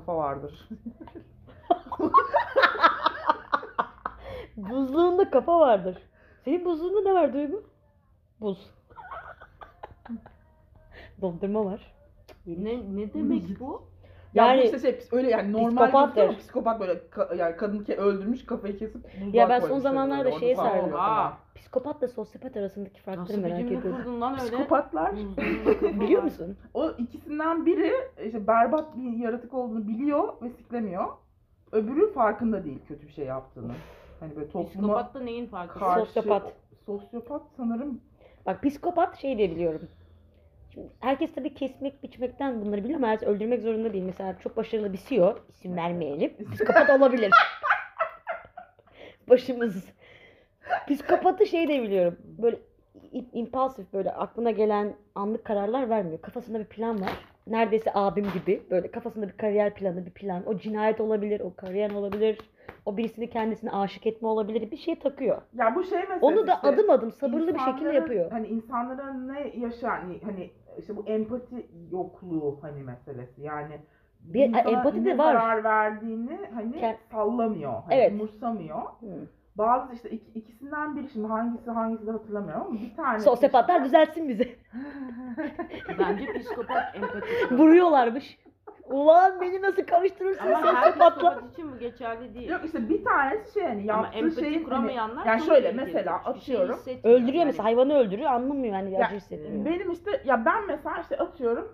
kafa vardır. Buzluğunda kafa vardır. Senin buzluğunda ne var Duygu? Buz. Dondurma var. Ne, ne demek bu? Ya Yani- bu işte şey öyle yani normal Psikopattır. ama psikopat böyle ka- yani kadını ke- öldürmüş kafayı kesip Ya ben son zamanlarda böyle, şeye sardım. Oha. Psikopatla sosyopat arasındaki farkları Nasıl bir merak ediyorum. lan öyle? Psikopatlar Biliyor musun? o ikisinden biri işte berbat bir yaratık olduğunu biliyor ve siklemiyor. Öbürü farkında değil kötü bir şey yaptığını. Hani böyle topluma Psikopat da neyin farkı? karşı Sosyopat. Sosyopat sanırım Bak psikopat şey diye biliyorum. Şimdi herkes tabii kesmek, biçmekten bunları biliyor ama herkes öldürmek zorunda değil. Mesela çok başarılı bir CEO, isim vermeyelim. Psikopat olabilir. Başımız. Psikopatı şey de biliyorum. Böyle impulsif böyle aklına gelen anlık kararlar vermiyor. Kafasında bir plan var. Neredeyse abim gibi. Böyle kafasında bir kariyer planı, bir plan. O cinayet olabilir, o kariyer olabilir. O birisini kendisine aşık etme olabilir. Bir şey takıyor. ya bu şey meselesi Onu da işte. adım adım sabırlı bir şekilde yapıyor. Hani insanların ne yaşar hani, hani işte bu empati yokluğu hani meselesi. Yani Bir- empati de var. zarar verdiğini hani Kend- sallamıyor. Hani Evet. umursamıyor. Hı. Bazı işte ik- ikisinden biri şimdi hangisi hangisi de hatırlamıyorum ama bir tane Sosyopatlar düzeltsin bizi. Bence psikopat empati. Vuruyorlarmış. Ulan beni nasıl karıştırırsın Ama her psikopat için bu geçerli değil. Yok işte bir tanesi şey hani Ama yaptığı empati şeyin hani, kuramayanlar yani çok şöyle mesela Hiçbir şey atıyorum. hissetmiyor. Öldürüyor Yani mesela hayvanı öldürüyor anlamıyor yani Ya, acı hissetmiyor. benim işte ya ben mesela işte atıyorum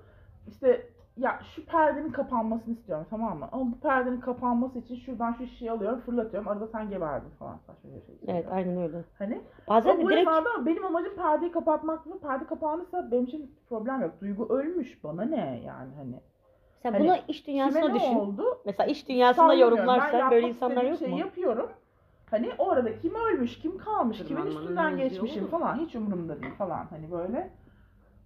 işte ya şu perdenin kapanmasını istiyorum tamam mı? Ama bu perdenin kapanması için şuradan şu şişeyi alıyorum fırlatıyorum arada sen geberdin falan saçma bir şey. Evet aynen öyle. Hani Bazen ama de bu direkt esnada benim amacım perdeyi kapatmak ve perde kapanırsa benim için problem yok. Duygu ölmüş bana ne yani hani. Sen hani bunu iş dünyasına düşün. oldu? Mesela iş dünyasında Sallamıyorum. Ben yorumlarsan böyle insanlar yok istediğim mu? yapıyorum. Hani orada kim ölmüş, kim kalmış, kimin üstünden geçmişim falan hiç umurumda değil falan hani böyle.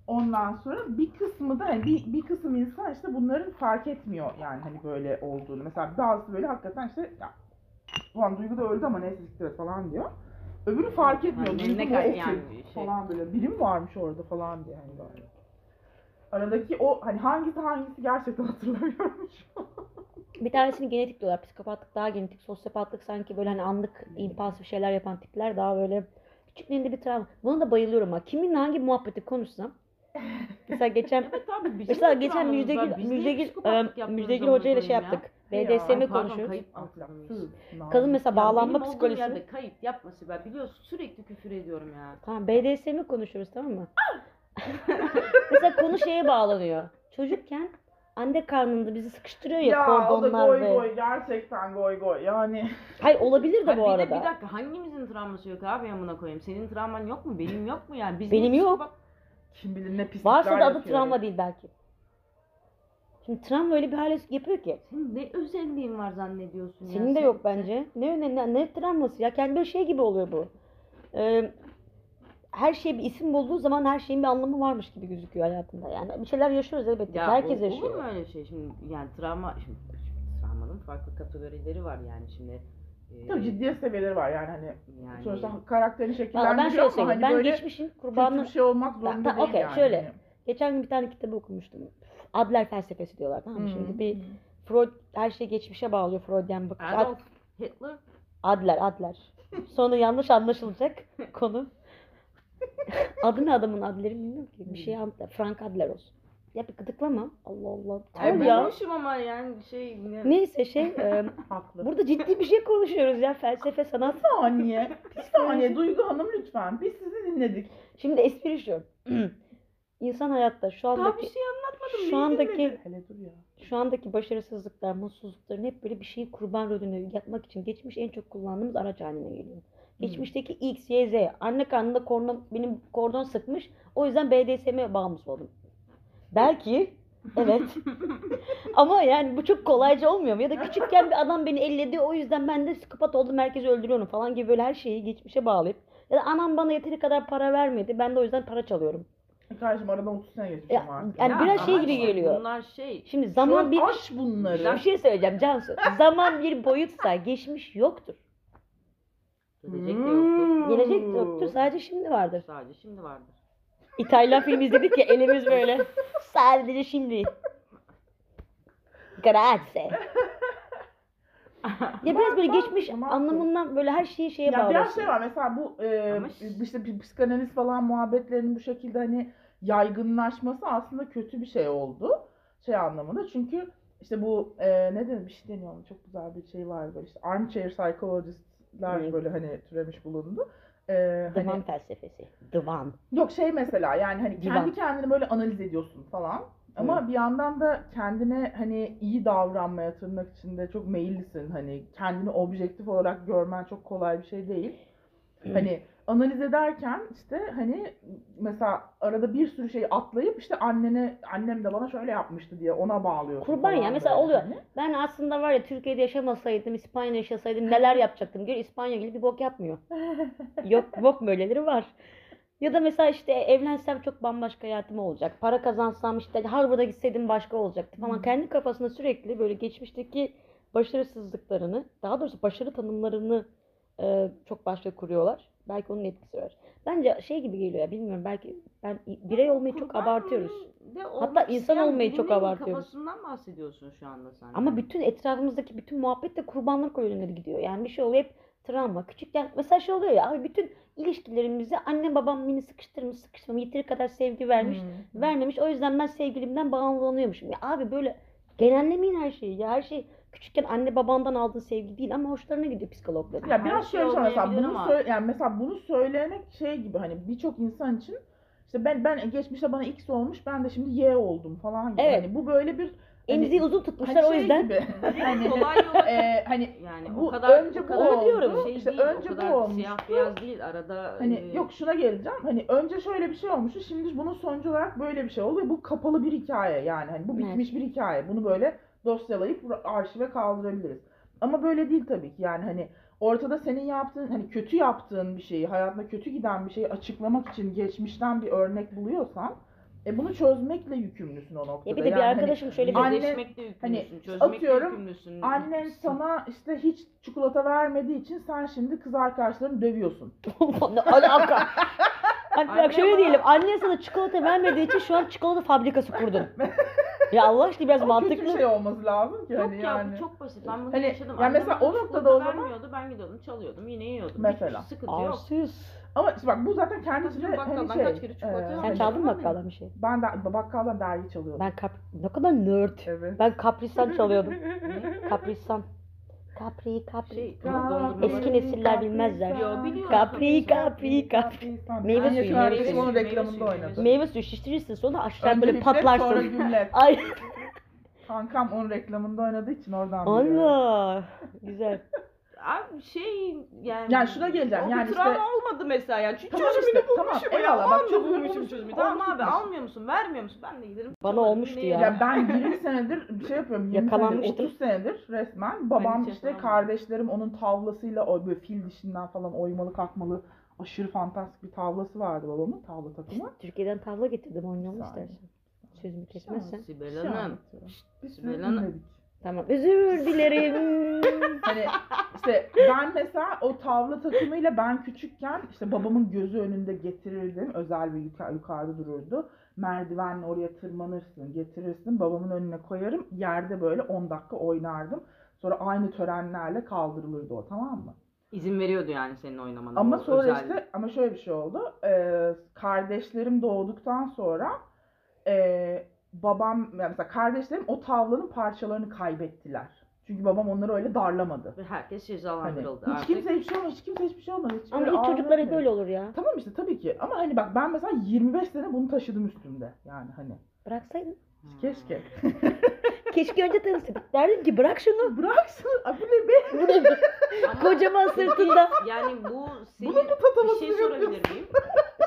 Ondan sonra bir kısmı da hani bir, bir kısım insan işte bunların fark etmiyor yani hani böyle olduğunu. Mesela bazısı böyle hakikaten işte ya ulan Duygu da öldü ama neyse siktir falan diyor. Öbürü fark etmiyor. Hani Duygu ne kadar yani şey. falan böyle. Biri mi varmış orada falan diye hani böyle. Aradaki o hani hangisi hangisi gerçekten hatırlamıyorum şu an. Bir tanesini genetik diyorlar. Psikopatlık daha genetik. Sosyopatlık sanki böyle hani anlık impulsif şeyler yapan tipler daha böyle küçüklüğünde bir travma. Buna da bayılıyorum ha. Kiminle hangi muhabbeti konuşsam. Mesela geçen Evet abi bizim Mesela de geçen. Müjdegil, Müjdegil, Müjdegil Hoca ile şey ya? yaptık. Ya, BDSM konuşuyoruz. Kadın mesela Ya bağlanma benim psikolojisi. yerde kayıp yapma Sibel. Biliyorsun sürekli küfür ediyorum ya. Tamam BDSM'i konuşuyoruz tamam mı? mesela konu şeye bağlanıyor. Çocukken anne karnında bizi sıkıştırıyor ya, Ya o da kordonlar goy ve... goy gerçekten goy goy yani. Hayır olabilir de bu bir de arada. bir dakika hangimizin travması yok abi amına koyayım? Senin travman yok mu? Benim yok mu yani? Biz Benim yok. psikopat- Kim bilir ne pislikler Varsa da adı travma değil belki. Şimdi travma öyle bir hale yapıyor ki. Senin ne özelliğin var zannediyorsun ya? Senin de Sen- yok bence. Ne önemli ne, ne travması ya kendi böyle şey gibi oluyor bu. Ee, her şey bir isim bulduğu zaman her şeyin bir anlamı varmış gibi gözüküyor hayatında. Yani bir şeyler yaşıyoruz elbette. Ya Herkes o- yaşıyor. Olur mu öyle şey? Şimdi yani travma şimdi, şimdi travmanın farklı kategorileri var yani şimdi. e, Tabii ciddi seviyeleri var yani hani yani sonuçta karakterini Valla ben şekillendiriyor şöyle ama hani ben böyle geçmişin kurbanı... bir şey olmak Ta- zorunda ta- değil okey, yani. şöyle. Geçen gün bir tane kitabı okumuştum. Adler felsefesi diyorlar tamam mı? Hı. Şimdi bir Freud her şeyi geçmişe bağlıyor Freudian bakış. Ad- Adolf Hitler Adler, Adler. Sonra yanlış anlaşılacak konu. Adı ne adamın Adler'i bilmiyorum ki. Bir şey anlat. Frank Adler olsun. Ya bir gıdıklama. Allah Allah. Ay Tamam ya. bulmuşum ama yani şey yani, Neyse şey e, Haklı. burada ciddi bir şey konuşuyoruz ya felsefe sanat. Bir saniye. Bir saniye Duygu Hanım lütfen. Biz sizi dinledik. Şimdi espri şu. İnsan hayatta şu daha bir andaki şey anlatmadım. şu neyi andaki dinledin? Hele dur ya. şu andaki başarısızlıklar, mutsuzlukların hep böyle bir şeyi kurban rolünü yapmak için geçmiş en çok kullandığımız araç haline geliyor. Geçmişteki X, Y, Z. Anne karnında kordon, benim kordon sıkmış. O yüzden BDSM'e bağımlısı oldum. Belki. Evet. Ama yani bu çok kolayca olmuyor mu? Ya da küçükken bir adam beni elledi o yüzden ben de psikopat oldum herkesi öldürüyorum falan gibi böyle her şeyi geçmişe bağlayıp ya da anam bana yeteri kadar para vermedi ben de o yüzden para çalıyorum. Kardeşim aradan 30 sene geçmiş Ya, artık. yani Ya biraz şey gibi geliyor. Bunlar şey. Şimdi zaman an bir aş bunları. bir şey söyleyeceğim Cansu. Zaman bir boyutsa geçmiş yoktur. Gelecek de yoktur. Gelecek de yoktur. Sadece şimdi vardır. Sadece şimdi vardır. İtalyan film izledik ya elimiz böyle. Sadece şimdi. Grazie. Ya biraz böyle geçmiş anlamından böyle her şeyi şeye Ya biraz bağlıyorsun. şey var mesela bu e, Ama ş- işte bir psikanaliz falan muhabbetlerinin bu şekilde hani yaygınlaşması aslında kötü bir şey oldu. Şey anlamında çünkü işte bu e, ne denir bir şey deniyor ona, çok güzel bir şey var böyle işte armchair psychologistler Hı. böyle hani türemiş bulundu. E, hani, Divan felsefesi. Divan. Yok şey mesela yani hani Divan. kendi kendini böyle analiz ediyorsun falan. Ama bir yandan da kendine hani iyi davranmaya tırnak içinde çok meyillisin. Hani kendini objektif olarak görmen çok kolay bir şey değil. Hani analiz ederken işte hani mesela arada bir sürü şeyi atlayıp işte annene annem de bana şöyle yapmıştı diye ona bağlıyorsun. Kurban ya, mesela böyle oluyor. hani. Ben aslında var ya Türkiye'de yaşamasaydım, İspanya'da yaşasaydım neler yapacaktım. Gör İspanya gibi bir bok yapmıyor. Yok bok böyleleri var. Ya da mesela işte evlensem çok bambaşka hayatım olacak. Para kazansam işte Harvard'a gitseydim başka olacaktı falan. Hı. Kendi kafasında sürekli böyle geçmişteki başarısızlıklarını, daha doğrusu başarı tanımlarını e, çok başka kuruyorlar. Belki onun etkisi var. Bence şey gibi geliyor ya bilmiyorum belki ben birey olmayı çok Kurban abartıyoruz. Hatta insan isteyen olmayı çok birinin abartıyoruz. Kafasından bahsediyorsun şu anda sen. Ama bütün etrafımızdaki bütün muhabbet de kurbanlık oyunları gidiyor. Yani bir şey oluyor hep travma. Küçükken mesela şey oluyor ya abi bütün ilişkilerimizi annem babam beni sıkıştırmış sıkıştırmış yeteri kadar sevgi vermiş Hmm. vermemiş. O yüzden ben sevgilimden bağlanıyormuşum. Ya abi böyle genellemeyin her şeyi ya her şey küçükken anne babandan aldığın sevgi değil ama hoşlarına gidiyor psikologların. Ya Her biraz şey şöyle mesela bunu ama- söyle yani mesela bunu söylemek şey gibi hani birçok insan için işte ben ben geçmişte bana X olmuş ben de şimdi Y oldum falan gibi. Evet. Hani bu böyle bir Emziği uzun tutmuşlar o şey yüzden. gibi. hani kolay yol. e, hani Yani bu o kadar önce o bu kadar oldu, diyorum. Şey işte değil, önce o bu kadar olmuştu. siyah beyaz değil arada. hani e, yok şuna geleceğim. Hani önce şöyle bir şey olmuştu. Şimdi bunun sonucu olarak böyle bir şey oldu ve bu kapalı bir hikaye yani. Hani bu Evet. bitmiş bir hikaye. Bunu böyle dosyalayıp arşive kaldırabiliriz. Ama böyle değil tabii ki. Yani hani ortada senin yaptığın hani kötü yaptığın bir şeyi, hayatında kötü giden bir şeyi açıklamak için geçmişten bir örnek buluyorsan e bunu çözmekle yükümlüsün o noktada. Ya bir de bir Yani hani arkadaşım şöyle bir Anne- yükümlüsün, hani çözmekle atıyorum, yükümlüsün. Annen sana işte hiç çikolata vermediği için sen şimdi kız arkadaşlarını dövüyorsun. ne alaka? Hani bak şöyle diyelim anne sana çikolata vermediği için şu an çikolata fabrikası kurdun. ya Allah aşkına biraz Ama mantıklı. kötü bir şey olması lazım ki Yok hani ya yani. bu çok basit. Ben bunu Hani, yaşadım. ya Annem mesela o noktada çikolata o zaman- vermiyordu. Ben gidiyordum çalıyordum yine yiyordum. Mesela. Hiçbir sıkıntı yok. Arsız. Ama işte bak bu zaten kendi Tabii içinde bakkaldan hani şey. kaç kere çikolata e? Sen hani çaldın mı Çaldım. bakkaldan bir şey? Ben de bakkaldan dergi çalıyordum. Ben kap ne kadar nerd. Evet. Ben kaprisan çalıyordum. Kaprisan. Capri, Capri. Şey, dondurma Eski nesiller bilmezler. Yo, biliyorum. Capri, Capri, Capri. Meyve suyu, meyve Kardeşim suyu, onun meyve reklamında oynadı. meyve suyu. Şiştirirsin sonra aşağı Önce böyle biftek, sonra patlarsın. gümlet. Ay Kankam onun reklamında oynadığı için oradan biliyorum. Allah. Güzel. Abi şey yani. Yani şuna geleceğim, O yani işte- travma olmadı mesela yani. Çünkü Tamam çözümünü işte, tamam, bulmuşum ya. eyvallah, bak, çözümünü bulmuşum olmuş Tamam abi almıyor musun vermiyor musun? Ben de giderim. Bana olmuştu ya. Ya ben 20 senedir bir şey yapıyorum. 20 senedir, Yakalanmıştım. 30 senedir resmen. Babam işte yakalanmadım. kardeşlerim onun tavlasıyla o böyle fil dişinden falan oymalı kalkmalı aşırı fantastik bir tavlası vardı babamın tavla takımı. Türkiye'den tavla getirdim oynayalım istersen. Sözümü kesmezsen. Sibel Hanım. Biz Sibel Hanım. Tamam. Özür dilerim. Hani işte ben mesela o tavla takımıyla ben küçükken işte babamın gözü önünde getirirdim. Özel bir yuka- yukarıda dururdu. Merdivenle oraya tırmanırsın, getirirsin. Babamın önüne koyarım. Yerde böyle 10 dakika oynardım. Sonra aynı törenlerle kaldırılırdı o tamam mı? İzin veriyordu yani senin oynamana. Ama sonra özel- işte ama şöyle bir şey oldu. Ee, kardeşlerim doğduktan sonra ee, babam yani mesela kardeşlerim o tavlanın parçalarını kaybettiler. Çünkü babam onları öyle darlamadı. Ve herkes Hani cezalandırıldı hiç artık. kimse hiçbir şey olmadı, hiç kimse hiçbir şey olmadı. Hiç Ama böyle ilk çocuklar hep böyle olur ya. Tamam işte tabii ki ama hani bak ben mesela 25 sene bunu taşıdım üstümde. Yani hani Bıraksaydın. Hmm. keşke. Keşke önce tanışsaydık. Derdim ki bırak şunu. Bırak şunu. Bu ne be? Bu ne be? Ama Kocaman sırtında. yani bu senin Bunun mu bir tatamasını şey yapıyorsun? sorabilir miyim?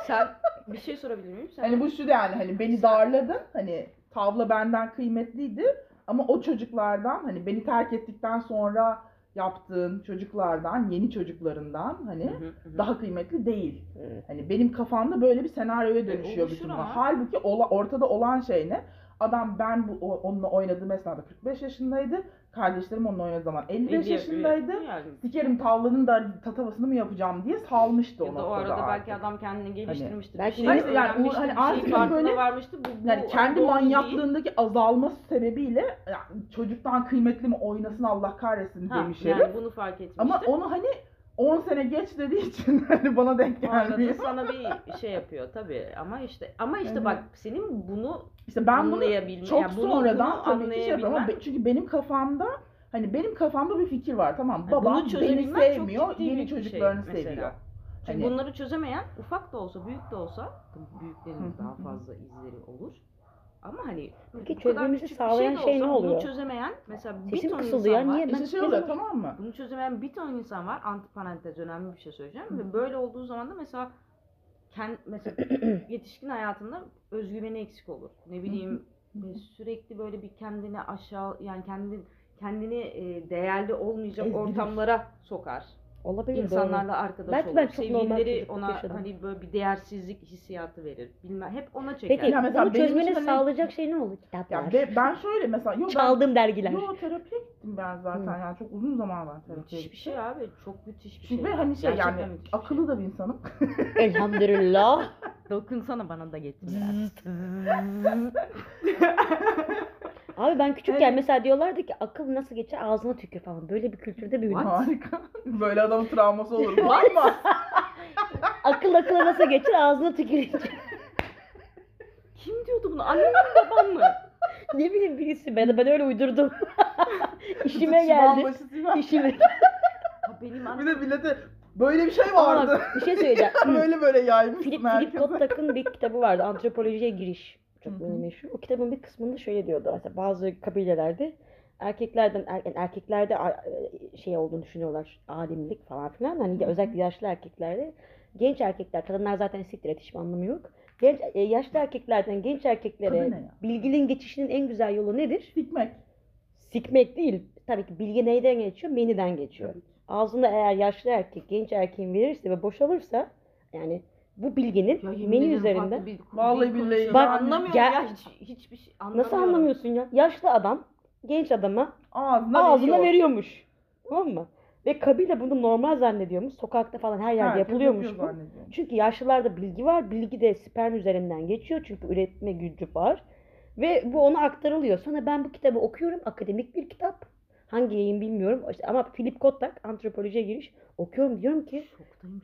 Sen bir şey sorabilir miyim? Sen Hani bu şu yani hani beni darladın. Hani tavla benden kıymetliydi. Ama o çocuklardan hani beni terk ettikten sonra yaptığın çocuklardan, yeni çocuklarından hani Hı hı hı. daha kıymetli değil. Hani benim kafamda böyle bir senaryoya dönüşüyor oluşur bütün bu. ama. Halbuki ola, ortada olan şey ne? Adam ben bu o- onunla oynadığı esnada 45 yaşındaydı. Kardeşlerim onunla oynadığı zaman 55 Elli yaşındaydı. Yani. Sikerim tavlanın da tatavasını mı yapacağım diye salmıştı o Ya da o noktada arada artık. belki adam kendini geliştirmiştir. belki bir şey işte yani o hani bir şey artık farkına böyle- varmıştır. Bu, bu Yani kendi doğru değil. manyaklığındaki azalması sebebiyle yani çocuktan kıymetli mi oynasın Allah kahretsin Ha, demiş yani herif. bunu fark etmiştir. Ama onu hani 10 sene geç dediği için hani bana denk O arada gelmiyor. sana bir şey yapıyor tabii ama işte ama işte Evet. bak senin bunu İşte ben bunu anlayabilme çok yani bunu, sonradan bunu tabii ki şey yapıyorum ama anlayabilmen- be- çünkü benim kafamda hani benim kafamda bir fikir var tamam Yani babam bunu beni çözebilmen çok sevmiyor ciddi yeni bir şey çocuklarını mesela. seviyor. Çünkü Hani- bunları çözemeyen ufak da olsa büyük de olsa büyüklerin Hı hı daha hı. fazla izleri olur. Ama hani Peki bu kadar çözmemizi küçük bir sağlayan de şey ne olsa oluyor? Bunu çözemeyen mesela bir Sesim ton kısıldı insan ya, var. niye? Ben İşte şey oluyor tamam mı? Bunu çözemeyen bir ton insan var. Antiparantez önemli bir şey söyleyeceğim. Ve böyle olduğu zaman da mesela kend, mesela yetişkin hayatında özgüveni eksik olur. Ne bileyim e, sürekli böyle bir kendini aşağı yani kendini kendini e, değerli olmayacak Ezdirir. ortamlara sokar. Olabilir doğru. İnsanlarla arkadaş Belki olur. ben çok Sevgilileri ona yaşadım. hani böyle bir değersizlik hissiyatı verir. Bilmem hep ona çeker. Peki Ya mesela bunu çözmeni hani- sağlayacak şey ne oldu? Ya Kitaplar. be- ben şöyle mesela yo ben Çaldığım dergiler. yo terapiye gittim ben zaten yani çok uzun zaman ben terapiye müthiş bir şey abi. Çok müthiş bir Çünkü şey. ve hani şey Gerçekten yani akıllı şey. da bir insanım. Elhamdülillah. Dokunsana bana da getir. Abi ben küçükken Evet. mesela diyorlardı ki akıl nasıl geçer ağzına tükür falan. Böyle bir kültürde büyüdüm. Harika. Böyle adamın travması olur. Var mı? Akıl akıla nasıl geçer ağzına tükürünce. Kim diyordu bunu? Annem mi babam mı? ne bileyim birisi ben, ben öyle uydurdum. İşime geldi. İşime Ha, benim Bir annem de millete böyle bir şey Ama vardı. bak, bir şey söyleyeceğim. böyle böyle yaymışsın Philip, Philip herkese. Kottak'ın bir kitabı vardı. Antropolojiye giriş. Çok Hı hı. böyle meşhur. O kitabın bir kısmında şöyle diyordu. Mesela bazı kabilelerde erkeklerden er, erkeklerde e, şey olduğunu düşünüyorlar. Alimlik falan filan. Hani özellikle yaşlı erkeklerde. Genç erkekler, kadınlar zaten siktir et hiçbir anlamı yok. Genç, e, yaşlı erkeklerden genç erkeklere bilginin geçişinin en güzel yolu nedir? Sikmek. Sikmek değil. Tabii ki bilgi neyden geçiyor? Meniden geçiyor. Ağzında eğer yaşlı erkek genç erkeğin verirse ve boşalırsa yani bu bilginin Ya menü üzerinde bir- Vallahi billahi. Bak, anlamıyorum gel- ya hiç, hiçbir şey anlamıyorum. nasıl anlamıyorsun ya? Yaşlı adam genç adama Ağzına, ağzına veriyor. veriyormuş. Tamam mı? Ve kabile bunu normal zannediyormuş. Sokakta falan her yerde Herkes yapılıyormuş bu. Çünkü yaşlılarda bilgi var. Bilgi de sperm üzerinden geçiyor. Çünkü üretme gücü var. Ve bu ona aktarılıyor. Sonra ben bu kitabı okuyorum. Akademik bir kitap. Hangi yayın bilmiyorum. İşte ama Philip Kottak antropolojiye giriş okuyorum. Diyorum ki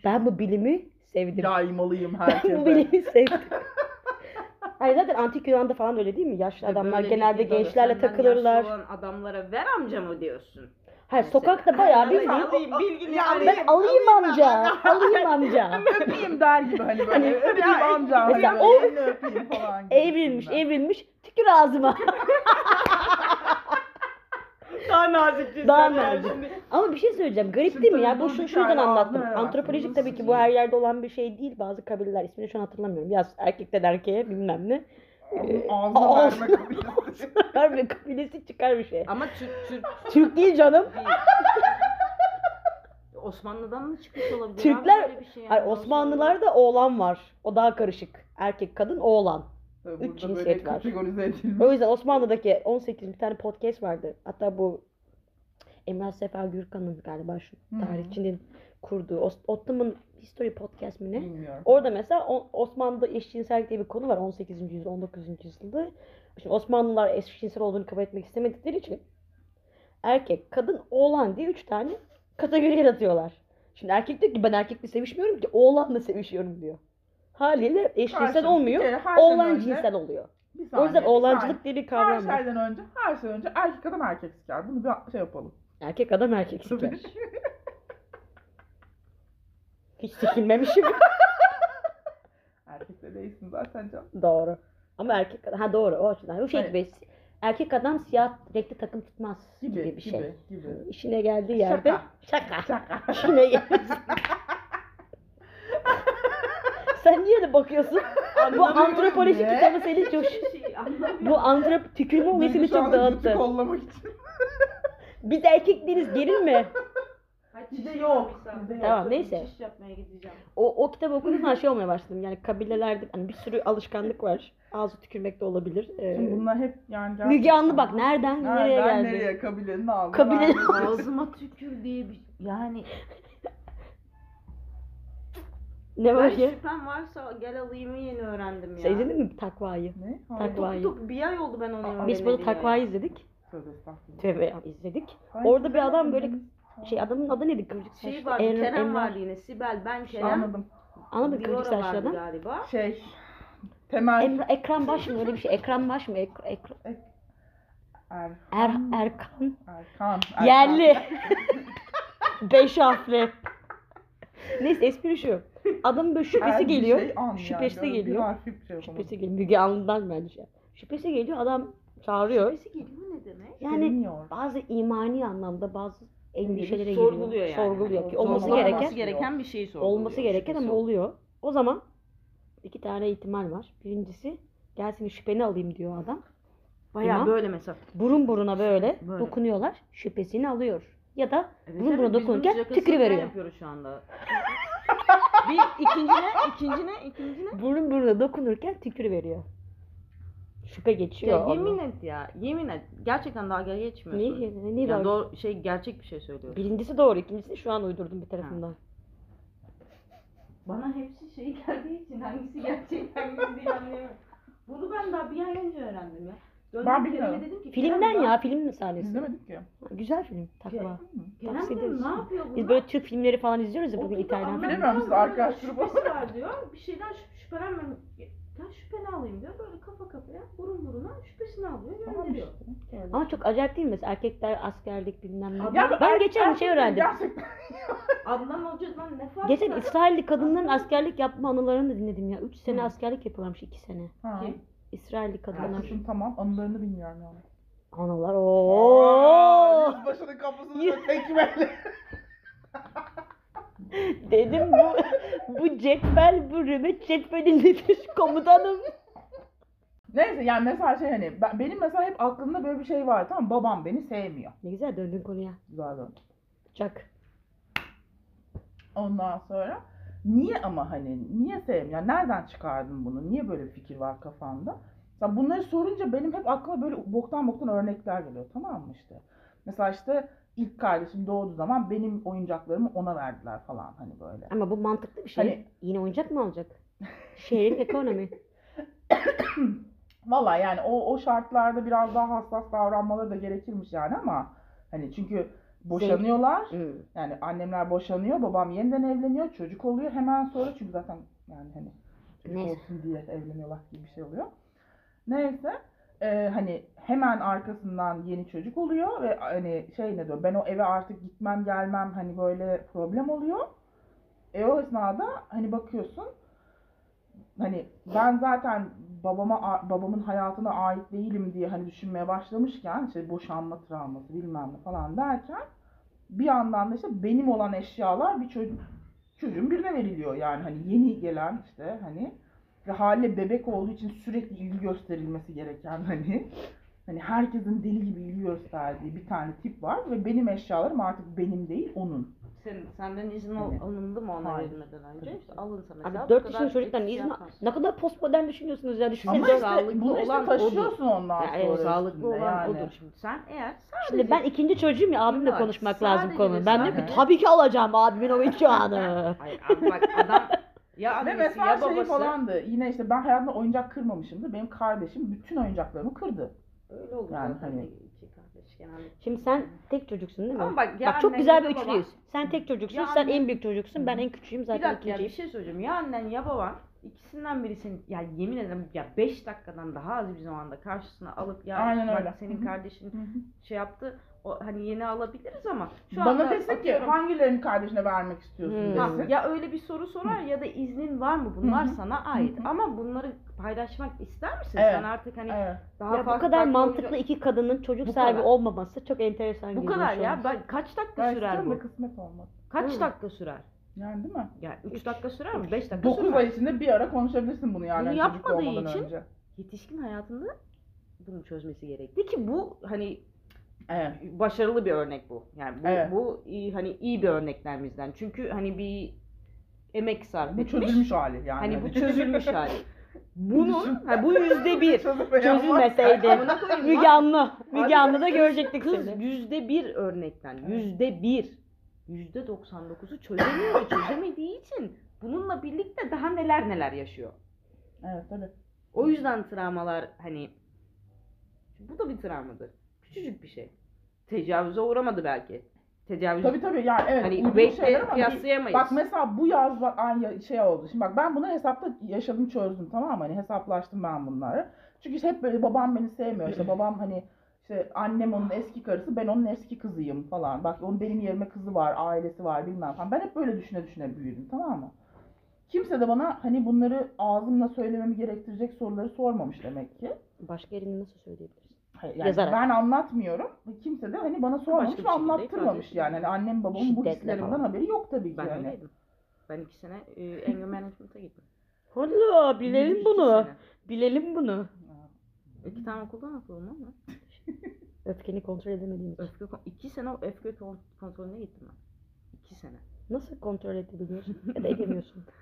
ben bu bilimi sevdim. Yaymalıyım Ben bu herkese. bilimi sevdim. Hayır zaten antik Yunan'da falan öyle değil mi? Yaşlı Ve adamlar genelde bir- gençlerle takılırlar. yaşlı olan adamlara ver amca mı diyorsun? Hayır Mesela. sokakta bayağı bildiğin alayım bilgini alayım. ben alayım amca, alayım amca. öpeyim der gibi hani böyle. Hani- öpeyim amca. Mesela o- öpeyim falan. gibi. Evrilmiş, evrilmiş. Tükür ağzıma. Daha nazik Daha nazik. Ama bir şey söyleyeceğim. Garip Şimdi değil mi ya? Bu şu şuradan anlattım. ağzına Antropolojik tabii ki bu her yerde olan bir şey değil. Bazı kabileler ismini şu an hatırlamıyorum. Yaz erkekten erkeğe bilmem ne. Ee, Ağzına ağzına- verme kabilesi. Kabilesi çıkar bir şey. Ama Türk Türk Türk değil canım. değil. Osmanlı'dan mı çıkmış olabilir? Türkler- böyle bir şey yani? Hayır, Osmanlılarda oğlan var. O daha karışık. Erkek, kadın, oğlan. Burada böyle cinsiyet var. kategorize edilmiş. O yüzden Osmanlı'daki 18 bir tane podcast vardı. Hatta bu Emrah Sefa Gürkan'ın galiba şu hı. tarihçinin kurduğu Ottoman History Podcast mi ne? Bilmiyorum. Orada mesela Osmanlı'da eşcinsellik diye bir konu var 18. yüzyılda 19. yüzyılda. Şimdi Osmanlılar eşcinsel olduğunu kabul etmek istemedikleri için erkek, kadın, oğlan diye üç tane kategori yaratıyorlar. Şimdi erkek diyor ki ben erkekle sevişmiyorum ki oğlanla sevişiyorum diyor. Haliyle eşcinsel Karşı- olmuyor. kere her şeyden Oğlan önce- cinsel oluyor. Bir O saniye, yüzden bir oğlancılık saniye. diye bir Her kavram var. şeyden önce, her şeyden önce erkek adam erkek siker. Bunu bir şey yapalım. Erkek adam erkek siker. Hiç sikilmemişim. Erkek de değilsin zaten can. doğru. Ama erkek adam, ha doğru o açıdan. O şey Evet. gibi, erkek adam siyah renkli takım tutmaz gibi, Gibi, bir şey. gibi, gibi. İşine geldiği yerde şaka. Şaka. İşine geldi. Sen niye de bakıyorsun? Bu antropoloji ne? kitabı seni çok... Şey. Bu antrop tükürme olayı seni çok dağıttı. kollamak için. Biz erkek değiliz gerilme. Bizde yok, bizde yok. Tamam, neyse. Çiş yapmaya gideceğim. O, o kitabı okudum zaman şey olmaya başladım. Yani kabilelerde hani bir sürü alışkanlık var. Ağzı tükürmek de olabilir. Ee, Şimdi bunlar hep yani gerçekten. Müge Anlı bak nereden nereye Nereden geldi. nereye kabilenin ağzına. Kabile- verdi. Ağzıma tükür diye bir yani Ne var ya? şüphem varsa gel alayımı yeni öğrendim ya. Sen izledin mi takvayı? Ne? Tak- Takvayı. Tok tok bir ay oldu ben onu Aa, öğreneli Biz burada takvayı izledik. Tövbe estağfurullah. Tövbe ya, izledik. Ben Orada bir adam böyle şey adamın adı neydi? Kıvırcık Şey saçlı. vardı, Emre- Kerem Emre- vardı yine. Sibel, ben Kerem. Anladım. Anladın mı Diora kıvırcık saçlı vardı adam? galiba. Şey. Temel. Emre, ekran baş mı öyle bir şey? Ekran baş mı? Ek, ekran, Er, er, Erkan. Erkan. Erkan. Yerli. Beş harfli. Neyse espri şu. Adamın böyle şüphesi Er bir geliyor. şey an şüphesi yani. Geliyor. Şey yapamadım. Şüphesi geliyor. Müge Anlı'dan bence. şey. Şüphesi geliyor. Adam çağırıyor. Şüphesi geliyor ne demek? Yani Bilmiyor. bazı imani anlamda bazı endişelere Sorguluyor giriyor. yani. Sorguluyor ki olması Sorgulaması gereken Olması gereken bir şeyi sorguluyor. olması gereken şüphesi ama oluyor. O zaman iki tane ihtimal var. Birincisi gel seni şüpheni alayım diyor adam. Bayağı İmam. böyle mesela. Burun buruna böyle, Böyle. dokunuyorlar. Şüphesini alıyor. Ya da Evet, burun evet, buruna dokunurken tükürü veriyor. yapıyoruz şu anda. bir ikincine, ikincine, ikincine. Burun buruna dokunurken tükürü veriyor. Şüphe geçiyor. Ya yemin et ya, yemin et. Gerçekten dalga geçmiyorsun. Ne, ne, ne Yani doğru, şey gerçek bir şey söylüyorsun. Birincisi doğru, ikincisini şu an uydurdum bir tarafından. Bana hepsi şey geldiği için hangisi gerçek hangisi değil anlayamıyorum. Bunu ben daha bir ay önce öğrendim ya. Ben bilmiyorum. dedim ki, Filmden Kerem, ya, film sahnesi. İzlemedik ki. Güzel film, takva. Kerem Tavsiye dedim, ne yapıyor bunlar? Biz böyle Türk filmleri falan izliyoruz ya bugün Okulda İtalyan annem film. Bilmiyorum, siz arkadaş grubu Şüphesi var diyor. Bir şeyden şüp- şüphelenmem. Ya şüpheni alayım diyor. Böyle kafa kafaya, burun buruna şüphesini alıyor, Tamam gönderiyor. işte. Ama çok acayip değil mi? Mesela erkekler askerlik bilmem ne. Ya bu ben er- geçen bir şey erkekler öğrendim. Gerçekten. Adnan Hoca'dan ne fark Geçen var? İsrailli kadınların askerlik yapma anılarını da dinledim ya. 3 sene Hı. askerlik yapıyorlarmış 2 sene. Ha. Kim? İsrailli kadınlar. Haklısın tamam. Anılarını bilmiyorum yani. Anılar Aa, ooo. Yüzbaşının kapısını da tekmeyle. Dedim bu bu cetvel bu rümet cetvelindedir komutanım. Neyse yani mesela şey hani ben, benim mesela hep aklımda böyle bir şey var tamam babam beni sevmiyor. Ne güzel döndün konuya. Güzel döndü. Çak. Ondan sonra niye ama hani niye sevmiyor? Yani nereden çıkardın bunu? Niye böyle bir fikir var kafanda? Mesela bunları sorunca benim hep aklıma böyle boktan boktan örnekler geliyor tamam mı işte. Mesela işte ilk kardeşim doğduğu zaman benim oyuncaklarımı ona verdiler falan hani böyle. Ama bu mantıklı bir şey. Hani- Yine oyuncak mı alacak? Şehrin ekonomi. Valla yani o, o şartlarda biraz daha hassas davranmaları da gerekirmiş yani ama hani çünkü boşanıyorlar. Hmm. Yani annemler boşanıyor, babam yeniden evleniyor, çocuk oluyor hemen sonra çünkü zaten yani hani çocuk Neyse. olsun diye evleniyorlar gibi bir şey oluyor. Neyse e, hani hemen arkasından yeni çocuk oluyor ve hani şey ne diyor ben o eve artık gitmem gelmem hani böyle problem oluyor. E o esnada hani bakıyorsun hani ben zaten babama babamın hayatına ait değilim diye hani düşünmeye başlamışken işte boşanma travması bilmem ne falan derken bir yandan da işte benim olan eşyalar bir çocuk çocuğun birine veriliyor yani hani yeni gelen işte hani ve haliyle bebek olduğu için sürekli ilgi gösterilmesi gereken hani hani herkesin deli gibi ilgi gösterdiği bir tane tip var ve benim eşyalarım artık benim değil onun. Sen, senden izin al, Hani- alındı mı ona Hayır. verilmeden önce? Tabii İşte alınsa mesela. Abi bu 4 kadar yaşında çocuktan izin yapmaz. Ne kadar postmodern düşünüyorsunuz ya. Düşünsene Ama işte sağlıklı bunu işte olan taşıyorsun ondan Ya sonra evet, Sağlıklı üstünde olan yani. odur. Şimdi sen eğer Şimdi ben ikinci çocuğum ya abimle Bak, konuşmak lazım sadece konu. Ben diyorum ki sadece- tabii ki alacağım abimin oyuncağını. Hayır abi bak adam ya Ve annesi mesela ya şey babası. falandı. Yine işte ben hayatımda oyuncak kırmamışımdır. Benim kardeşim bütün oyuncaklarımı kırdı. Öyle olur Yani zaten hani- iki kardeş genelde. Şimdi sen tek çocuksun değil mi? Ama bak ya Bak çok güzel bir üçlüyüz. baban- Sen tek çocuksun, Ya sen annen- en büyük çocuksun, ben en küçüğüm Bir zaten dakika ya bir ikinciyim. şey söyleyeceğim. Ya annen ya baban ikisinden birisini ya yemin ederim ya 5 dakikadan daha az bir zamanda karşısına alıp ya Aynen bak öyle. senin kardeşin şey yaptı o hani yeni alabiliriz ama şu Bana anda desin ki atıyorum- hangilerini kardeşine vermek istiyorsun Hmm. Ha, desin. ya öyle bir soru sorar ya da iznin var mı bunlar Hı hı. sana ait Hı hı. ama bunları paylaşmak ister misin? Evet. Sen artık hani Evet. daha Ya bu farklı kadar farklı mantıklı oyuncu- iki kadının çocuk Bu sahibi kadar. olmaması çok enteresan Bu geliyor kadar şu ya. an. Ben kaç dakika Ben sürer istiyorum da bu? kısmet olmadı. Kaç Hı. dakika sürer? Yani değil mi? Ya 3 dakika sürer mi? 5 dakika 9 sürer. ay içinde bir ara konuşabilirsin bunu yani Bunu çocuk yapmadığı için- önce. Yetişkin hayatında bunu çözmesi gerekti ki bu hani Evet. başarılı bir örnek bu. Yani bu, Evet. bu iyi, hani iyi bir örneklerimizden. Çünkü hani bir emek sarf Bu etmiş. çözülmüş hali yani. Hani bu çözülmüş hali. Bunun ha, bu yüzde bir. Çözülmeseydi. Müge. Anlı. Müge Anlı'da görecektik Kız seni. yüzde bir örnekten. Yüzde bir. Yüzde 99'u çözemiyor. çözemediği için bununla birlikte daha neler neler yaşıyor. Evet tabii. O yüzden travmalar hani bu da bir travmadır. Küçücük bir şey. Tecavüze uğramadı belki. Tecavüz Tabii tabii yani evet. hani Wade'le şeyler ama bir- kıyaslayamayız. Bak mesela bu yaz bak aynı şey oldu. Şimdi bak ben bunu hesapta yaşadım çözdüm tamam mı? Hani hesaplaştım ben bunları. Çünkü işte hep böyle babam beni sevmiyor. İşte babam hani işte annem onun eski karısı ben onun eski kızıyım falan. Bak onun benim yerime kızı var, ailesi var bilmem falan. Ben hep böyle düşüne düşüne büyüdüm tamam mı? Kimse de bana hani bunları ağzımla söylememi gerektirecek soruları sormamış demek ki. Başka yerinde nasıl söyleyebiliriz? Yani Yazarak. ben anlatmıyorum. Kimse de hani bana sormamış ve anlattırmamış yani. Hani annem babamın bu Şiddetle hislerinden falan. haberi yok tabii ki. ben yani. öyleydim. Ben iki sene e, anger management'a gittim. Hala bilelim bunu. sene. Bilelim bunu. İki tane okuldan okudum ama. Öfkeni kontrol edemediğim için. Öfke, iki sene öfke kon- kontrolüne gittim ben. İki sene. Nasıl kontrol edebiliyorsun? ya da edemiyorsun.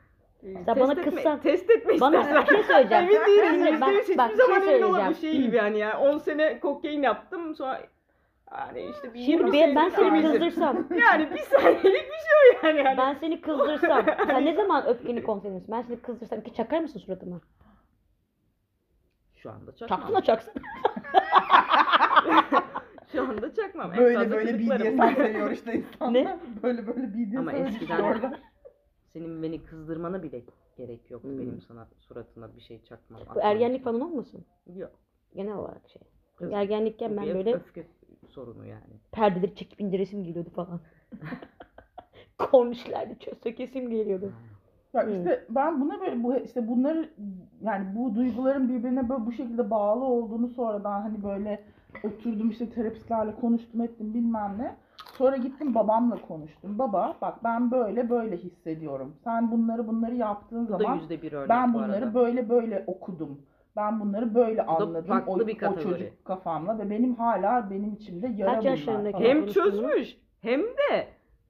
Ee, Sen bana etme, Test etme Bana istersen. bir şey söyleyeceğim. Emin değilim. Şimdi bak- hiçbir bak, bir zaman şey emin söyleyeceğim. şey gibi yani ya. 10 sene kokain yaptım sonra yani işte bir Şimdi 20 ben, ben seni kızdırsam, Yani bir saniyelik bir şey o yani. yani. ben seni kızdırsam, sen ne zaman öfkeni kontrol ediyorsun? Ben seni kızdırsam ki çakar mısın suratıma? Şu anda çakmam. Çaksana çaksana. Şu anda çakmam. En Böyle böyle. BDSM seviyor işte insanlar. Ne? Böyle böyle BDSM Ama eskiden-. Senin beni kızdırmana bile gerek yoktu Hmm. benim sana suratına bir şey çakmam. Bu ergenlik için. falan olmasın? Yok. Genel olarak şey. Kız- Ergenlikken ben böyle öfke sorunu yani. perdeleri çekip indiresim geliyordu falan. Kornişlerde çöz sökesim geliyordu. Bak Hmm. işte ben buna böyle bu işte bunları yani bu duyguların birbirine böyle bu şekilde bağlı olduğunu sonradan hani böyle oturdum işte terapistlerle konuştum ettim bilmem ne. Sonra gittim babamla konuştum. Baba bak ben böyle böyle hissediyorum. Sen bunları bunları yaptığın Bu zaman yüzde bir örnek ben bu bunları arada. böyle böyle okudum. Ben bunları böyle anladım farklı o, bir o çocuk kafamla ve benim hala benim içimde yara Kaç bunlar yaşlarındaki? falan. Hem çözmüş hem de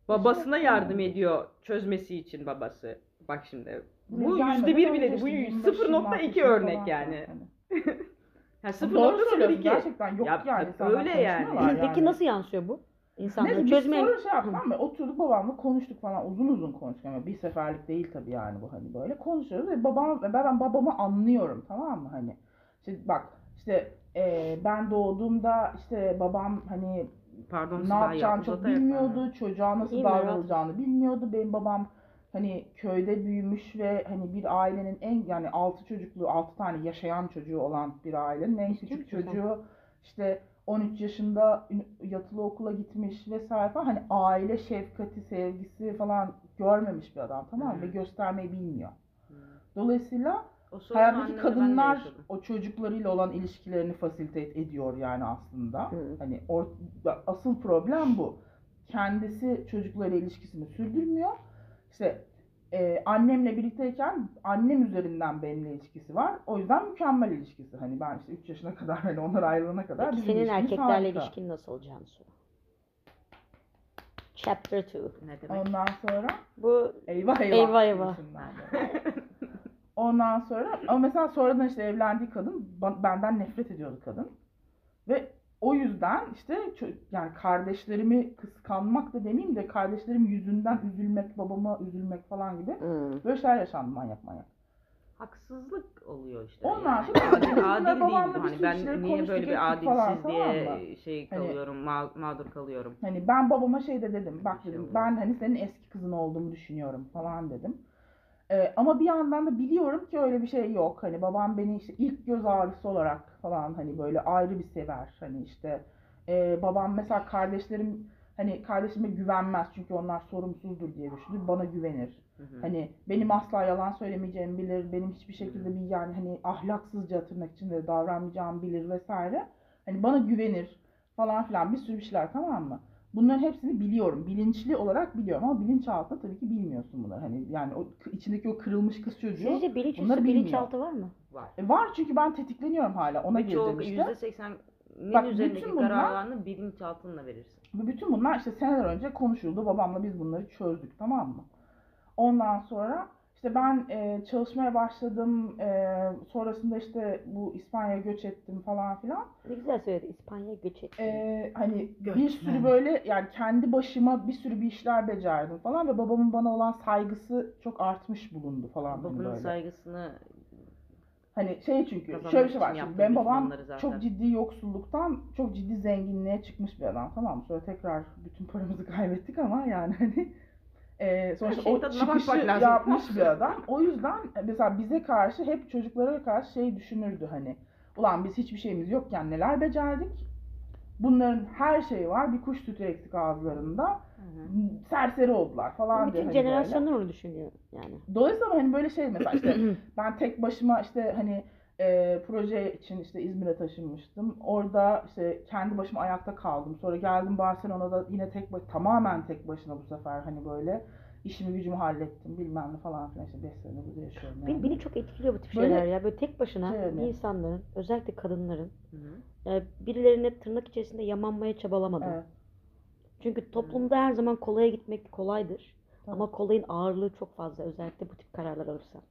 babasına yardım ediyor çözmesi için babası. Bak şimdi. Bu yüzde bir bile Bu 25, 0.2 26 örnek yani. söylüyorsun 0.02. gerçekten yok Ya, yani. öyle yani. konuşmuyorlar Peki nasıl yansıyor bu? İnsanları Neyse biz çözmeyen... sonra şey yaptık ama oturduk babamla konuştuk falan. Uzun uzun konuştuk. Ama bir seferlik değil tabii yani bu hani böyle. Konuşuyoruz ve babam ve ben babamı anlıyorum tamam mı? Hani işte bak işte e, ben doğduğumda işte babam hani Pardon ne yapacağını çok bilmiyordu çocuğa nasıl davranılacağını bilmiyordu. Benim babam hani köyde büyümüş ve hani bir ailenin en yani altı çocuklu altı tane yaşayan çocuğu olan bir ailenin en küçük çocuğu. İşte 13 yaşında yatılı okula gitmiş vesaire falan hani aile şefkati sevgisi falan görmemiş bir adam tamam mı Hı. ve göstermeyi bilmiyor. Hmm. Dolayısıyla hayattaki kadınlar o çocuklarıyla olan ilişkilerini fasilite ediyor yani aslında. Hı. Hani or- asıl problem bu. Kendisi çocuklarıyla ilişkisini sürdürmüyor. İşte e, annemle birlikteyken annem üzerinden benimle ilişkisi var. O yüzden mükemmel ilişkisi. Hani ben işte 3 yaşına kadar hani onlar ayrılana kadar Peki senin erkeklerle harika. ilişkin nasıl Cansu? Chapter 2. Ne demek? Ondan sonra Bu eyvah eyvah. Eyvah eyvah. Ondan sonra ama mesela sonradan işte evlendiği kadın benden nefret ediyordu kadın. O yüzden işte yani kardeşlerimi kıskanmak da demeyeyim de kardeşlerim yüzünden üzülmek, babama üzülmek falan gibi Hmm. böyle şeyler yaşandı manyak manyak. Haksızlık oluyor işte. Ondan yani. adil, adil değil Hani ben niye böyle bir adilsiz falan, tamam diye şey Hani- kalıyorum, ma- mağdur kalıyorum. Hani ben babama şey de dedim. Bak şey dedim ben hani senin eski kızın olduğumu düşünüyorum falan dedim. Ee, ama bir yandan da biliyorum ki öyle bir şey yok. Hani babam beni işte ilk göz ağrısı olarak falan hani böyle ayrı bir sever. Hani işte e, babam mesela kardeşlerim hani kardeşime güvenmez çünkü onlar sorumsuzdur diye düşünür. Bana güvenir. Hı hı. Hani benim asla yalan söylemeyeceğimi bilir. Benim hiçbir şekilde bir yani hani ahlaksızca tırnak içinde davranmayacağımı bilir vesaire. Hani bana güvenir falan filan bir sürü bir şeyler tamam mı? Bunların hepsini biliyorum. Bilinçli olarak biliyorum ama bilinçaltında tabii ki bilmiyorsun bunları. Hani yani o içindeki o kırılmış kız çocuğu Sizce bilinç bunları üstü bilmiyor. bilinçaltı var mı? var. E, var çünkü ben tetikleniyorum hala. Ona Birçok girdim işte. yüzde seksen Bak, üzerindeki bütün bunlar- kararlarını bilinçaltınla verirsin. Bu bütün bunlar işte seneler önce konuşuldu. Babamla biz bunları çözdük tamam mı? Ondan sonra işte ben e, çalışmaya başladım. E, sonrasında işte bu İspanya'ya göç ettim falan filan. Ne güzel söyledi. İspanya'ya göç etti. E, hani bir Göçmen. sürü böyle yani kendi başıma bir sürü bir işler becerdim falan ve babamın bana olan saygısı çok artmış bulundu falan Babanın böyle. saygısını Hani şey çünkü Kazanmak şöyle bir şey var. Şimdi benim babam çok ciddi yoksulluktan çok ciddi zenginliğe çıkmış bir adam tamam mı? Sonra tekrar bütün paramızı kaybettik ama yani hani e, sonuçta şeyin o çıkışı lazım. yapmış bir adam. O yüzden mesela bize karşı hep çocuklara karşı şey düşünürdü hani. Ulan biz hiçbir şeyimiz yokken neler becerdik? Bunların her şeyi var. Bir kuş sütü eksik ağızlarında. Serseri oldular falan diye. Bütün hani jenerasyonlar onu düşünüyor yani. Dolayısıyla hani böyle şey mesela işte ben tek başıma işte hani e, proje için işte İzmir'e taşınmıştım. Orada işte kendi başıma ayakta kaldım. Sonra geldim Barcelona'da yine tek baş, tamamen tek başına bu sefer hani böyle işimi gücümü hallettim bilmem ne falan filan işte 5 sene burada yaşıyorum yani. Beni, beni çok etkiliyor bu tip Böyle- şeyler ya. Böyle tek başına Şey yani. insanların, özellikle kadınların Hı hı. e, birilerine tırnak içerisinde yamanmaya çabalamadım. Evet. Çünkü toplumda her zaman kolaya gitmek kolaydır. Tabii. Ama kolayın ağırlığı çok fazla özellikle bu tip kararlar alırsan.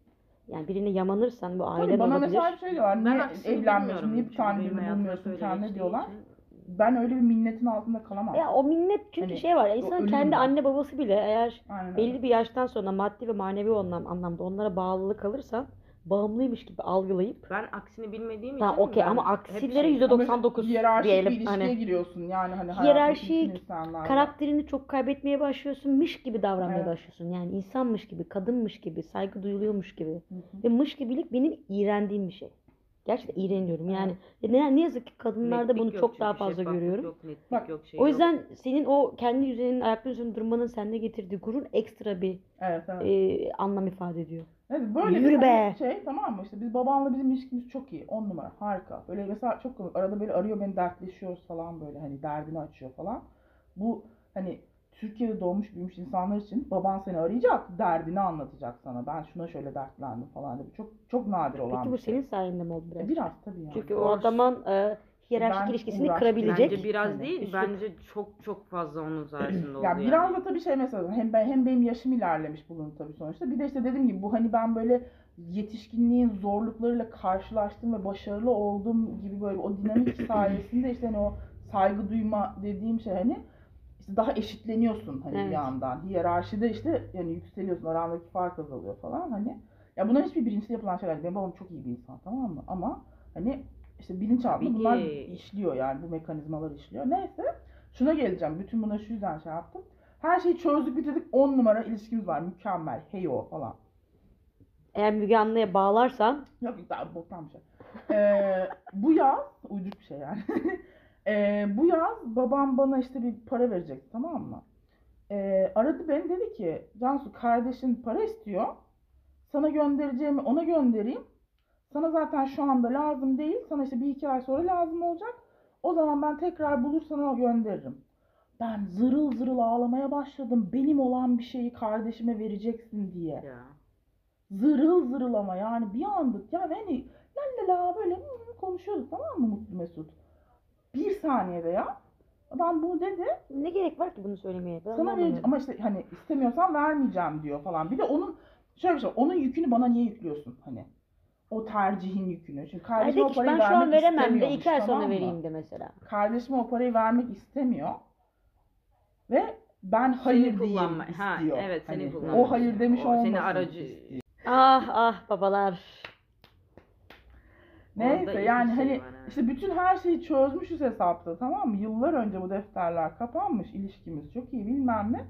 Yani birine yamanırsan bu Tabii aile bana olabilir. mesela bir şey diyorlar. Ben Niye evlenmiyorsun? bilmiyorum. Niye bir tane benim birini hayatımda bulmuyorsun böyle kendine geçtiği diyorlar. için. Ben öyle bir minnetin altında kalamam. Ya o minnet çünkü Hani şey var ya o insanın ölüm kendi var. anne babası bile eğer Aynen öyle. belli bir yaştan sonra maddi ve manevi anlam, anlamda onlara bağlılık alırsan bağımlıymış gibi algılayıp Ben aksini bilmediğim Tamam, için okey ben ama hep aksilere şey- yüzde doksan- 99 Hiyerarşik diyelim, bir ilişkiye hani. giriyorsun yani hani Hiyerarşik, hayattaki bütün insanlarla. karakterini çok kaybetmeye başlıyorsun. Mış gibi davranmaya Evet. başlıyorsun. Yani insanmış gibi, kadınmış gibi, saygı duyuluyormuş gibi. Hı hı. Ve mış gibilik benim iğrendiğim bir şey. Gerçekten iğreniyorum. Yani ne, ne yazık ki kadınlarda Netlik bunu yok çok daha fazla şeffaflık görüyorum. Yok, netlik Bak, yok, şey O yok. yüzden senin o kendi yüzünün ayakları üzerinde durmanın sende getirdiği gurur ekstra bir Evet evet. e, anlam ifade ediyor. Evet, böyle Yürü bir be. hani şey tamam mı işte biz babamla bizim ilişkimiz çok iyi. On numara harika. Böyle mesela çok komik. Arada böyle arıyor beni dertleşiyoruz falan böyle hani derdini açıyor falan. Bu hani Türkiye'de doğmuş büyümüş insanlar için baban seni arayacak, derdini anlatacak sana. Ben şuna şöyle dertlendim falan diye. Çok çok nadir olan Peki bu bir şey. senin sayende mi oldu biraz? E, Biraz tabii yani. Çünkü o Doğru. adamın e, hiyerarşik Ben ilişkisini uğraştım. kırabilecek. Bence biraz Hani değil, üslup. bence çok çok fazla onun sayesinde oldu Ya yani. biraz da tabii şey mesela hem ben hem benim yaşım ilerlemiş bulundu tabii sonuçta. Bir de işte dediğim gibi bu hani ben böyle yetişkinliğin zorluklarıyla karşılaştım ve başarılı olduğum gibi böyle o dinamik sayesinde işte hani o saygı duyma dediğim şey hani işte daha eşitleniyorsun hani Evet. bir yandan. Hiyerarşide işte yani yükseliyorsun aramdaki fark azalıyor falan hani. Ya bunlar hiçbir bilinçli yapılan şeyler değil. Benim babam çok iyi bir insan tamam mı? Ama hani işte bilinçaltında Tabii bunlar ki. işliyor yani bu mekanizmalar işliyor. Neyse şuna geleceğim. Bütün bunları şu yüzden şey yaptım. Her şeyi çözdük bitirdik. 10 numara ilişkimiz var. Mükemmel. Heyo falan. Eğer Müge Anlı'ya bağlarsan Yok daha boktan bir şey. Ee, bu yaz, uyduruk bir şey yani. Ee, bu yaz babam bana işte bir para verecek tamam mı? Ee, aradı beni dedi ki Cansu kardeşin para istiyor. Sana göndereceğimi ona göndereyim. Sana zaten şu anda lazım değil. Sana işte bir iki ay sonra lazım olacak. O zaman ben tekrar bulur sana gönderirim. Ben zırıl zırıl ağlamaya başladım. Benim olan bir şeyi kardeşime vereceksin diye Ya. zırıl zırıl ama yani bir anda ya hani la la la böyle konuşuyorduk tamam mı Mutlu Mesut? Bir saniyede ya. Adam bunu dedi. ne gerek var ki bunu söylemeye? Ben Sana vereceğim ama işte hani istemiyorsan vermeyeceğim diyor falan. Bir de onun şöyle bir şey onun yükünü bana niye yüklüyorsun hani? O tercihin yükünü. Çünkü de o parayı ben şu an vermek veremem de iki ay sonra tamam vereyim de mesela. Kardeşime o parayı vermek istemiyor. Ve ben hayır Seni diyeyim kullanma- ha, istiyor. evet, seni Hani kullanmak O hayır demiş O seni olmasın aracı- istiyor. Ah ah babalar. Neyse iki yani şey hani var, işte bütün her şeyi çözmüşüz hesapta tamam mı? Yıllar önce bu defterler kapanmış, ilişkimiz çok iyi bilmem ne.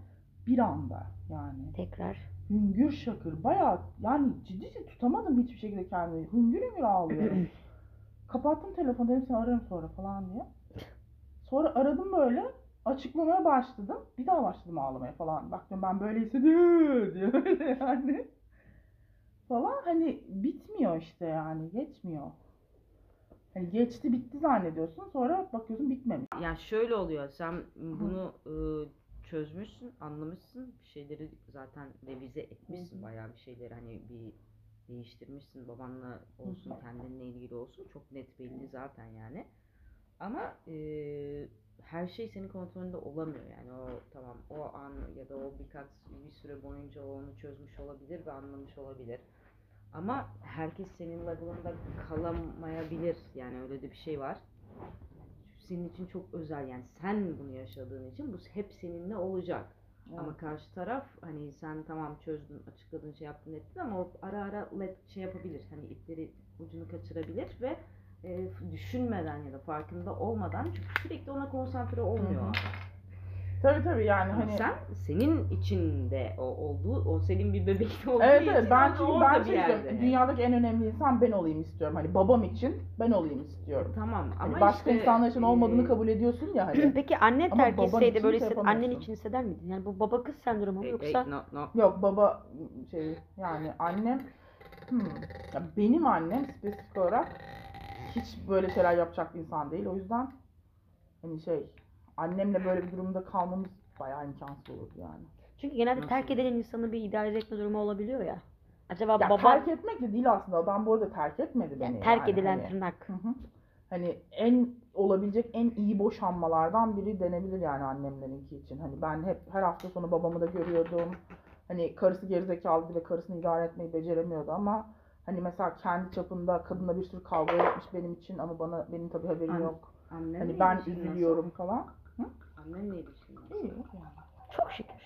Bir anda yani. Tekrar. Hüngür şakır bayağı yani ciddi ciddi tutamadım hiçbir şekilde kendimi. Hüngür hüngür ağlıyorum. Kapattım telefonu dedim seni ararım sonra falan diye. Sonra aradım böyle açıklamaya başladım. Bir daha başladım ağlamaya falan. Bak diyorum ben böyle hissediyorum diyor böyle yani. Falan hani bitmiyor işte yani geçmiyor. Hani geçti bitti zannediyorsun sonra bakıyorsun bitmemiş. Yani şöyle oluyor. Sen bunu e, çözmüşsün, anlamışsın. Bir şeyleri zaten revize etmişsin. Bayağı bir şeyleri hani bir değiştirmişsin. Babanla olsun, kendinle ilgili olsun. Çok net belli zaten yani. Ama eee, her şey senin kontrolünde olamıyor yani o tamam o an ya da o birkaç bir süre boyunca onu çözmüş olabilir ve anlamış olabilir. Ama herkes senin level'ında kalamayabilir yani öyle de bir şey var. Senin için çok özel yani sen bunu yaşadığın için bu hep seninle olacak. Ama karşı taraf hani sen tamam çözdün, açıkladın, şey yaptın ettin ama o ara ara let şey yapabilir. Hani ipleri ucunu kaçırabilir ve e, düşünmeden ya da farkında olmadan çünkü sürekli ona konsantre olmuyor. Hı hı. Tabii tabii yani hani sen senin içinde o olduğu, o senin bir bebekte olduğu Evet için evet ben çünkü ben bir şey yerde. istiyorum. Dünyadaki en önemli insan ben olayım istiyorum. Hani babam için ben olayım istiyorum. Tamam ama Hani başka işte, insanlar için olmadığını e, kabul ediyorsun ya hani. Peki annen Ama terk etseydi böyle hissed, annen için hisseder miydin? Yani bu baba kız sendromu mu e, yoksa no, no. Yok baba şey yani annem hmm, ya benim annem spesifik olarak hiç böyle şeyler yapacak bir insan değil. O yüzden hani şey annemle böyle bir durumda kalmamız bayağı imkansız olurdu yani. çünkü genelde Nasıl? terk edilen insanın bir idare etme durumu olabiliyor ya. Acaba Ya baba terk etmek de değil aslında. Adam bu arada terk etmedi beni. yani terk yani. edilen Hani- tırnak. Hı hı. Hani en olabilecek en iyi boşanmalardan biri denebilir yani annemlerinki için. Hani ben hep her hafta sonu babamı da görüyordum. Hani karısı gerizekalı ve karısını idare etmeyi beceremiyordu ama hani mesela kendi çapında kadınla bir sürü kavga etmiş benim için ama bana benim tabii haberim An- yok. Annenle Hani ben ilişkin nasıl? üzülüyorum falan. İlişkin nasıl? İyi yani. Çok şükür.